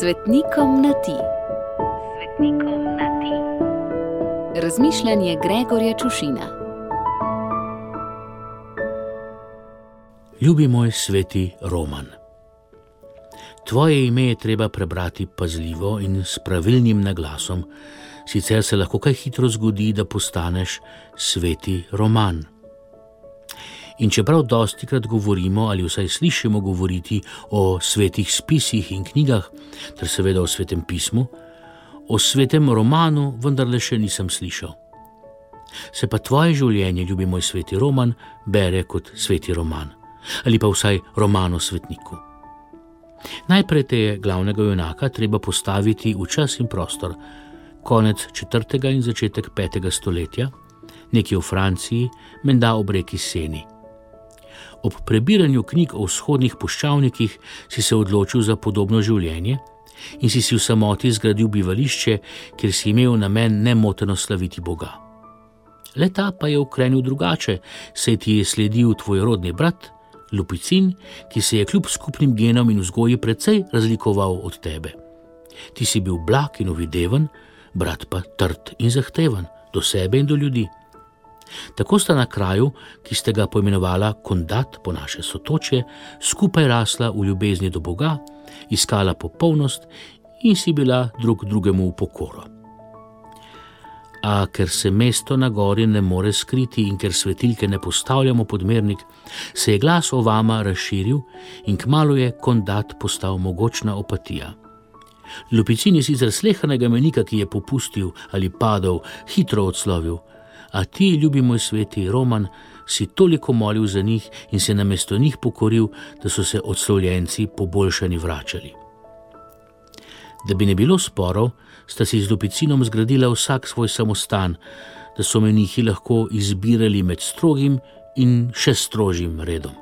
Svetnikom na ti. Svetnikom na ti. Razmišljanje Gregorja Čušina. Ljubi moj sveti Roman. Tvoje ime je treba prebrati pazljivo in s pravilnim naglasom, sicer se lahko kaj hitro zgodi, da postaneš sveti Roman. In čeprav dosti krat govorimo ali vsaj slišimo govoriti o svetih spisih in knjigah, ter seveda o svetem pismu, o svetem romanu vendarle še nisem slišal. Se pa tvoje življenje, ljubi moj sveti roman, bere kot sveti roman ali pa vsaj roman o svetniku. Najprej te je glavnega junaka treba postaviti v čas in prostor, konec 4. in začetek 5. stoletja, nekje v Franciji, menda ob reki Seni. Ob prebiranju knjig o vzhodnih puščavnikih si se odločil za podobno življenje in si si v samoti zgradil bivališče, kjer si imel namen nemoteno slaviti Boga. Leta pa je ukrenil drugače, saj ti je sledil tvoj rodni brat, Lupicin, ki se je kljub skupnim genom in vzgoji precej razlikoval od tebe. Ti si bil blag in uvideven, brat pa trd in zahteven do sebe in do ljudi. Tako sta na kraju, ki ste ga poimenovala Kondat po naše sotoče, skupaj rasla v ljubezni do Boga, iskala popolnost in si bila drug drugemu v pokoro. A ker se mesto na gori ne more skriti in ker svetilke ne postavljamo podmernik, se je glas o vama razširil in kmalo je Kondat postal mogočna opatija. Lupicin je sicer slehanega menika, ki je popustil ali padel, hitro odslovil, a ti, ljubi moj sveti Roman, si toliko molil za njih in se namesto njih pokoril, da so se odslovljenci poboljšani vračali. Da bi ne bilo sporov, sta si z Lupicinom zgradila vsak svoj samostan, da so menihi lahko izbirali med strogim in še strožjim redom.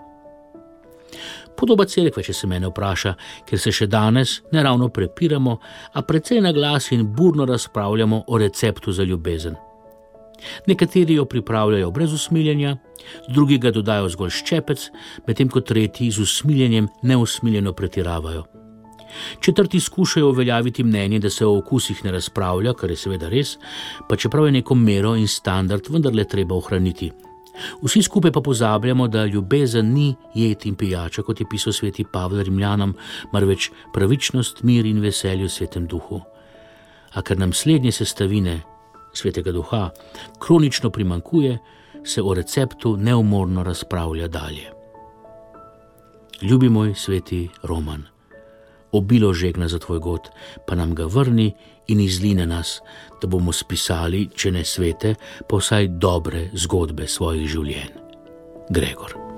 Podoba cerkve, če se mene vpraša, ker se še danes ne ravno prepiramo, a precej na glas in burno razpravljamo o receptu za ljubezen. Nekateri jo pripravljajo brez usmiljenja, drugi ga dodajo zgolj ščepec, medtem ko tretji z usmiljenjem neusmiljeno pretiravajo. Četrti skušajo uveljaviti mnenje, da se o okusih ne razpravlja, kar je seveda res, pa čeprav je neko mero in standard vendarle treba ohraniti. Vsi skupaj pa pozabljamo, da ljubezen ni jed in pijača, kot je pisal sveti Pavel Rimljanom, marveč pravičnost, mir in veselje v svetem duhu. A ker nam slednje sestavine, svetega duha, kronično primankuje, se o receptu neumorno razpravlja dalje. Ljubi moj sveti Roman, obilo žegna za tvoj god, pa nam ga vrni in izline nas, da bomo spisali, če ne svete, pa vsaj dobre zgodbe svojih življenj. Gregor.